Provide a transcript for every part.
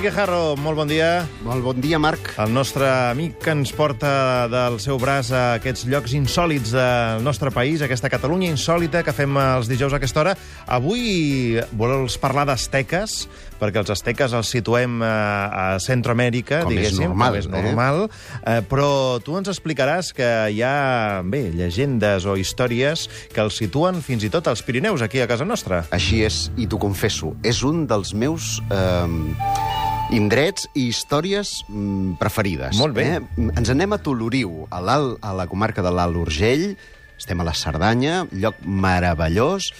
Guijarro, molt bon dia. Molt bon dia, Marc. El nostre amic que ens porta del seu braç a aquests llocs insòlits del nostre país, aquesta Catalunya insòlita que fem els dijous a aquesta hora. Avui vols parlar d'asteques, perquè els asteques els situem a, a Centroamèrica, Com és diguéssim. normal, com és eh? normal. Eh? Però tu ens explicaràs que hi ha, bé, llegendes o històries que els situen fins i tot als Pirineus, aquí a casa nostra. Així és, i t'ho confesso, és un dels meus eh, indrets i històries mm, preferides. Molt bé. Eh? Ens anem a Toloriu, a, a la comarca de l'Alt Urgell, estem a la Cerdanya, lloc meravellós,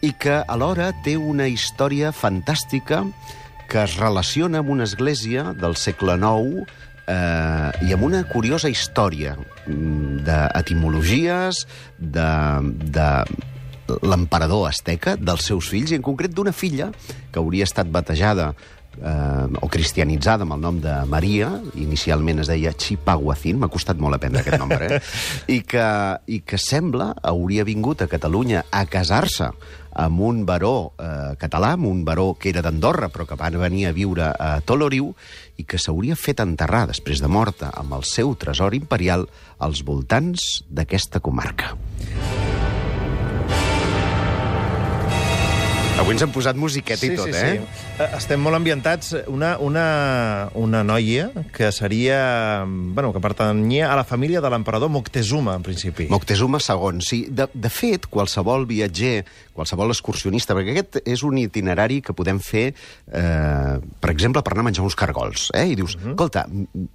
i que alhora té una història fantàstica que es relaciona amb una església del segle IX eh, i amb una curiosa història mm, d'etimologies, de, de l'emperador asteca, dels seus fills, i en concret d'una filla que hauria estat batejada eh, o cristianitzada amb el nom de Maria, inicialment es deia Chipaguacín, m'ha costat molt aprendre aquest nom, eh? I, que, i que sembla hauria vingut a Catalunya a casar-se amb un baró eh, català, amb un baró que era d'Andorra, però que va venir a viure a Toloriu, i que s'hauria fet enterrar després de morta amb el seu tresor imperial als voltants d'aquesta comarca. Avui ens han posat musiqueta i tot, sí, eh? Sí. Eh, Estem molt ambientats. Una, una, una noia que seria... Bueno, que pertanyia a la família de l'emperador Moctezuma, en principi. Moctezuma II, sí. De, de fet, qualsevol viatger, qualsevol excursionista, perquè aquest és un itinerari que podem fer, eh, per exemple, per anar a menjar uns cargols, eh? I dius, uh -huh. escolta,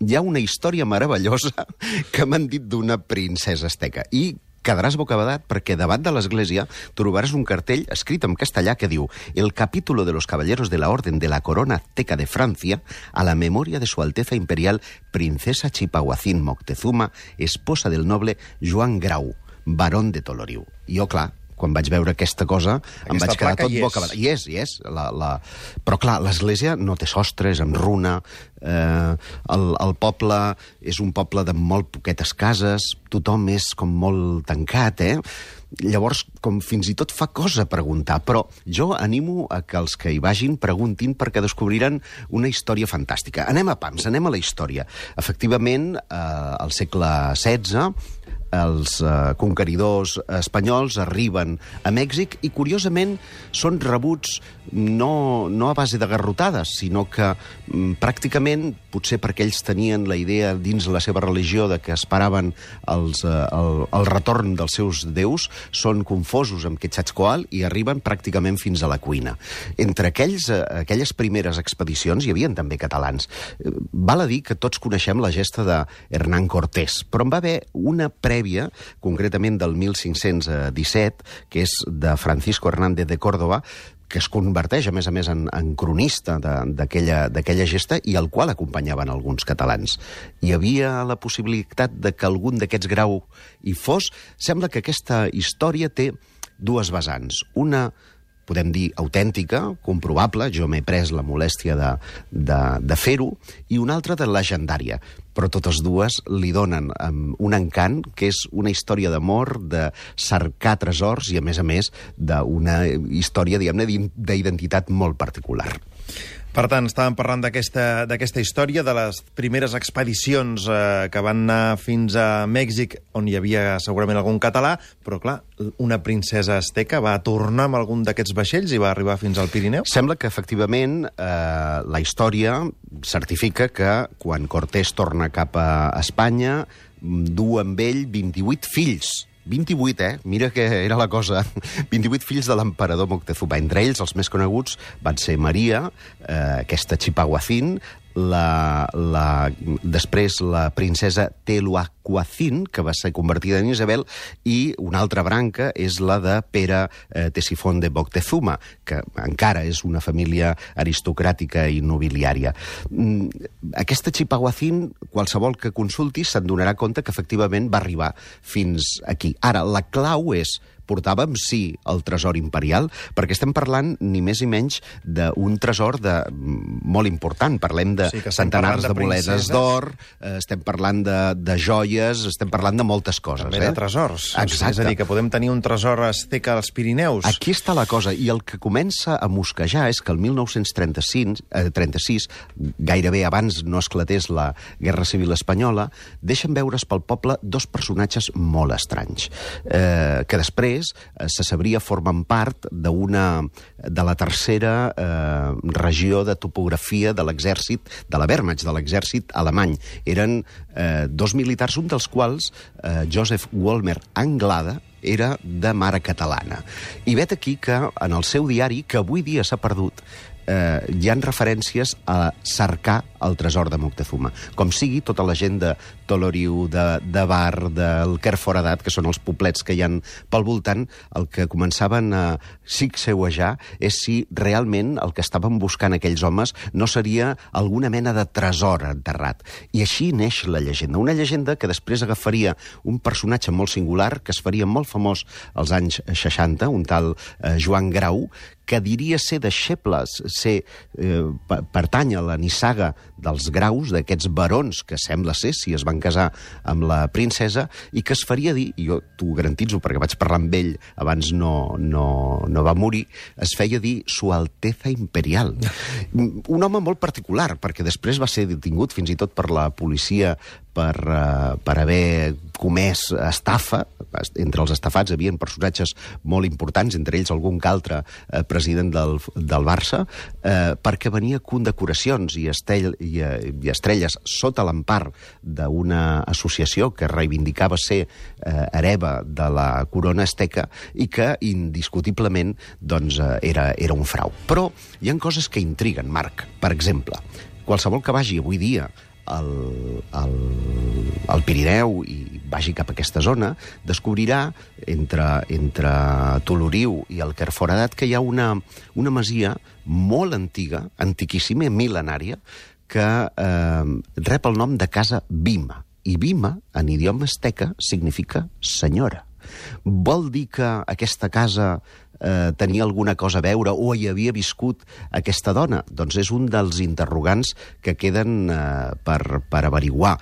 hi ha una història meravellosa que m'han dit d'una princesa asteca. I quedaràs bocabadat perquè davant de l'església trobaràs un cartell escrit en castellà que diu El capítulo de los caballeros de la Orden de la Corona Azteca de Francia a la memoria de su Alteza Imperial Princesa Chipahuacín Moctezuma, esposa del noble Joan Grau, barón de Toloriu. Jo, clar, quan vaig veure aquesta cosa, em Aquesta vaig quedar tot hi bocabadat. I és, i és. La, la... Però, clar, l'església no té sostre, és amb runa, eh, el, el poble és un poble de molt poquetes cases, tothom és com molt tancat, eh? Llavors, com fins i tot fa cosa preguntar, però jo animo a que els que hi vagin preguntin perquè descobriran una història fantàstica. Anem a pams, anem a la història. Efectivament, eh, al segle XVI, els eh, conqueridors espanyols arriben a Mèxic i, curiosament, són rebuts no, no a base de garrotades, sinó que mm, pràcticament, potser perquè ells tenien la idea dins la seva religió de que esperaven els, eh, el, el retorn dels seus déus, són confosos amb Quetzalcoatl i arriben pràcticament fins a la cuina. Entre aquells, eh, aquelles primeres expedicions hi havia també catalans. Eh, Val a dir que tots coneixem la gesta de Hernán Cortés, però en va haver una prèvia, concretament del 1517, que és de Francisco Hernández de Córdoba, que es converteix, a més a més, en, en cronista d'aquella gesta i al qual acompanyaven alguns catalans. Hi havia la possibilitat de que algun d'aquests grau hi fos. Sembla que aquesta història té dues vessants. Una podem dir, autèntica, comprovable, jo m'he pres la molèstia de, de, de fer-ho, i una altra de legendària. Però totes dues li donen um, un encant que és una història d'amor, de cercar tresors i, a més a més, d'una història, diguem-ne, d'identitat molt particular. Per tant, estàvem parlant d'aquesta història, de les primeres expedicions eh, que van anar fins a Mèxic, on hi havia segurament algun català, però, clar, una princesa asteca va tornar amb algun d'aquests vaixells i va arribar fins al Pirineu? Sembla que, efectivament, eh, la història certifica que quan Cortés torna cap a Espanya mm, du amb ell 28 fills. 28, eh? Mira que era la cosa. 28 fills de l'emperador Moctezuma. Entre ells, els més coneguts van ser Maria, eh, aquesta Chipahuacín, la, la, després la princesa Teluacuacín, que va ser convertida en Isabel, i una altra branca és la de Pere eh, Tesifón de Moctezuma, que encara és una família aristocràtica i nobiliària. Mm, aquesta Chipahuacín, qualsevol que consulti, se'n donarà compte que efectivament va arribar fins aquí. Ara, la clau és portava amb si el tresor imperial, perquè estem parlant ni més ni menys d'un tresor de, mm, molt important. Parlem de Sí, centenars de de princeses. d'or, eh, estem parlant de, de joies estem parlant de moltes coses. També eh? de tresors. Exacte. És a dir, que podem tenir un tresor asteca als Pirineus. Aquí està la cosa, i el que comença a mosquejar és que el 1936, eh, 36, gairebé abans no esclatés la Guerra Civil Espanyola, deixen veure's pel poble dos personatges molt estranys, eh, que després eh, se sabria formen part d'una de la tercera eh, regió de topografia de l'exèrcit, de la Wehrmacht, de l'exèrcit alemany. Eren eh, dos militars, un dels quals, eh, Joseph Wolmer Anglada, era de mare catalana. I vet aquí que en el seu diari, que avui dia s'ha perdut, eh, hi han referències a cercar el tresor de Moctezuma. Com sigui, tota la gent de Toloriu, de, de Bar, del Kerforadat, que són els poblets que hi han pel voltant, el que començaven a xicseuejar és si realment el que estaven buscant aquells homes no seria alguna mena de tresor enterrat. I així neix la llegenda. Una llegenda que després agafaria un personatge molt singular, que es faria molt famós als anys 60, un tal eh, Joan Grau, que diria ser deixebles, ser, eh, pertany a la nissaga dels graus, d'aquests barons que sembla ser si es van casar amb la princesa, i que es faria dir, i jo t'ho garantitzo perquè vaig parlar amb ell abans no, no, no va morir, es feia dir Su Alteza Imperial. Un home molt particular, perquè després va ser detingut fins i tot per la policia per, uh, per haver comès estafa. Entre els estafats hi havia personatges molt importants, entre ells algun que altre eh, president del, del Barça, eh, perquè venia condecoracions i, estell, i, eh, i estrelles sota l'empar d'una associació que reivindicava ser eh, hereva de la corona asteca i que indiscutiblement doncs, era, era un frau. Però hi han coses que intriguen, Marc. Per exemple, qualsevol que vagi avui dia al, al, al Pirineu i vagi cap a aquesta zona, descobrirà entre, entre Toloriu i el Kerforadat que hi ha una, una masia molt antiga, antiquíssima, mil·lenària, que eh, rep el nom de Casa Bima. I Bima, en idioma asteca, significa senyora. Vol dir que aquesta casa eh, tenia alguna cosa a veure o hi havia viscut aquesta dona? Doncs és un dels interrogants que queden eh, per, per averiguar.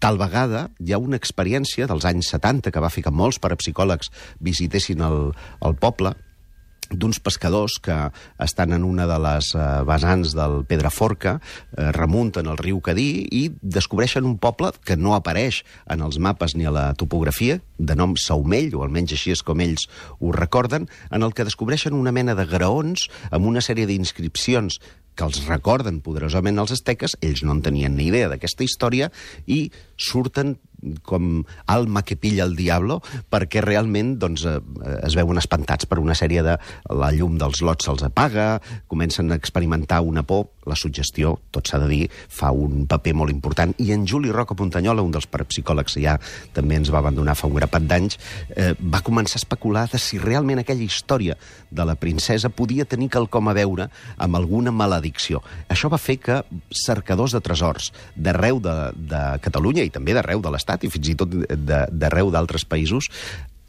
Tal vegada hi ha una experiència dels anys 70 que va fer que molts parapsicòlegs visitessin el, el poble, d'uns pescadors que estan en una de les eh, vessants del Pedraforca, eh, remunten el riu Cadí i descobreixen un poble que no apareix en els mapes ni a la topografia, de nom Saumell, o almenys així és com ells ho recorden, en el que descobreixen una mena de graons amb una sèrie d'inscripcions que els recorden poderosament els asteques, ells no en tenien ni idea d'aquesta història, i surten com alma que pilla el diablo, perquè realment doncs, eh, es veuen espantats per una sèrie de... La llum dels lots se'ls apaga, comencen a experimentar una por, la suggestió, tot s'ha de dir, fa un paper molt important, i en Juli Roca Puntanyola, un dels parapsicòlegs que ja també ens va abandonar fa un grapat d'anys, eh, va començar a especular de si realment aquella història de la princesa podia tenir quelcom a veure amb alguna maledicció. Això va fer que cercadors de tresors d'arreu de, de Catalunya i també d'arreu de l'Estat i fins i tot d'arreu d'altres països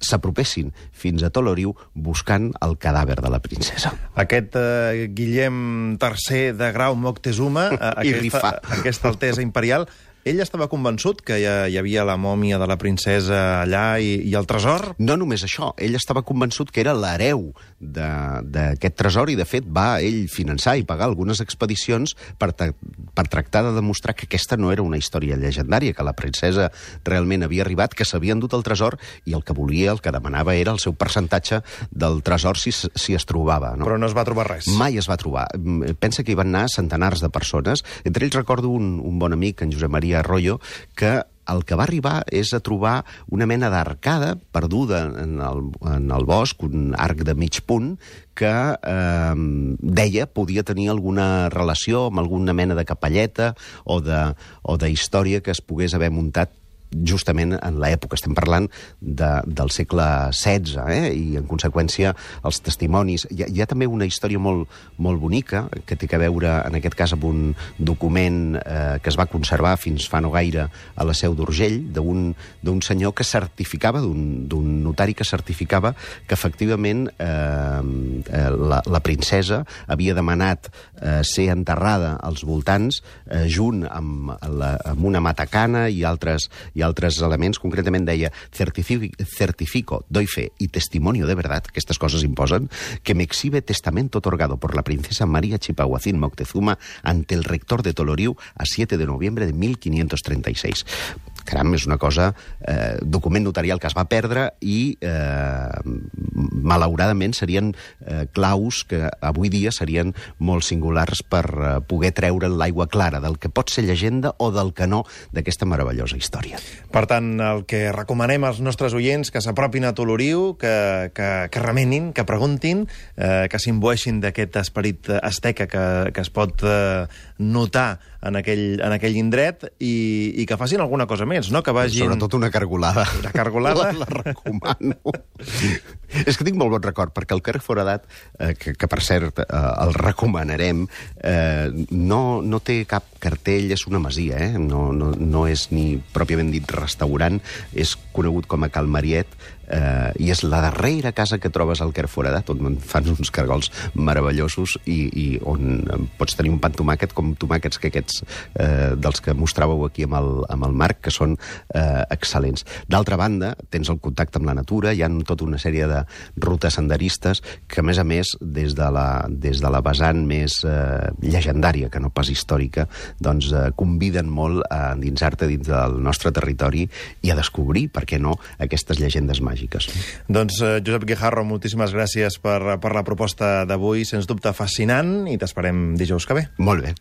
s'apropessin fins a Toloriu buscant el cadàver de la princesa. Aquest eh, Guillem III de Grau Moctezuma, eh, aquesta, aquesta altesa imperial, ell estava convençut que hi, ha, hi havia la mòmia de la princesa allà i, i el tresor? No només això, ell estava convençut que era l'hereu de- d'aquest tresor i, de fet, va ell finançar i pagar algunes expedicions per, per tractar de demostrar que aquesta no era una història llegendària, que la princesa realment havia arribat, que s'havia endut el tresor i el que volia, el que demanava era el seu percentatge del tresor si, si es trobava. No? Però no es va trobar res. Mai es va trobar. Mm, Pensa que hi van anar centenars de persones. Entre ells recordo un, un bon amic, en Josep Maria Arroyo, que el que va arribar és a trobar una mena d'arcada perduda en el, en el bosc, un arc de mig punt, que eh, deia podia tenir alguna relació amb alguna mena de capelleta o de, o de història que es pogués haver muntat justament en l'època, estem parlant de, del segle XVI, eh? i en conseqüència els testimonis. Hi ha, hi ha també una història molt, molt bonica, que té a veure, en aquest cas, amb un document eh, que es va conservar fins fa no gaire a la seu d'Urgell, d'un senyor que certificava, d'un d'un notari que certificava que efectivament eh, eh, la, la princesa havia demanat eh, ser enterrada als voltants eh, junt amb, la, amb una matacana i altres, i i altres elements. Concretament deia certifico, certifico doy fe y testimonio de verdad, aquestes coses imposen, que me exhibe testamento otorgado por la princesa María Chipahuacín Moctezuma ante el rector de Toloriu a 7 de noviembre de 1536 caram, és una cosa, eh, document notarial que es va perdre i, eh, malauradament, serien eh, claus que avui dia serien molt singulars per eh, poder treure l'aigua clara del que pot ser llegenda o del que no d'aquesta meravellosa història. Per tant, el que recomanem als nostres oients que s'apropin a Toloriu, que, que, que remenin, que preguntin, eh, que s'imbueixin d'aquest esperit asteca que, que es pot eh, notar en aquell, en aquell indret i, i que facin alguna cosa més, no? Que vagin... Sobretot una cargolada. Una cargolada? La, la recomano. És que tinc molt bon record, perquè el Carrer Foradat, eh, que, que per cert eh, el recomanarem, eh, no, no té cap cartell, és una masia, eh? no, no, no és ni pròpiament dit restaurant, és conegut com a Cal Mariet, eh, i és la darrera casa que trobes al Quer Foradat, on fan uns cargols meravellosos i, i on pots tenir un pan tomàquet com tomàquets que aquests eh, dels que mostràveu aquí amb el, amb el Marc, que són eh, excel·lents. D'altra banda, tens el contacte amb la natura, hi ha tota una sèrie de rutes senderistes que, a més a més, des de la, des de la vessant més eh, llegendària, que no pas històrica, doncs eh, conviden molt a endinsar-te dins del nostre territori i a descobrir, per què no, aquestes llegendes màgiques. Doncs, eh, Josep Guijarro, moltíssimes gràcies per, per la proposta d'avui, sens dubte fascinant, i t'esperem dijous que ve. Molt bé.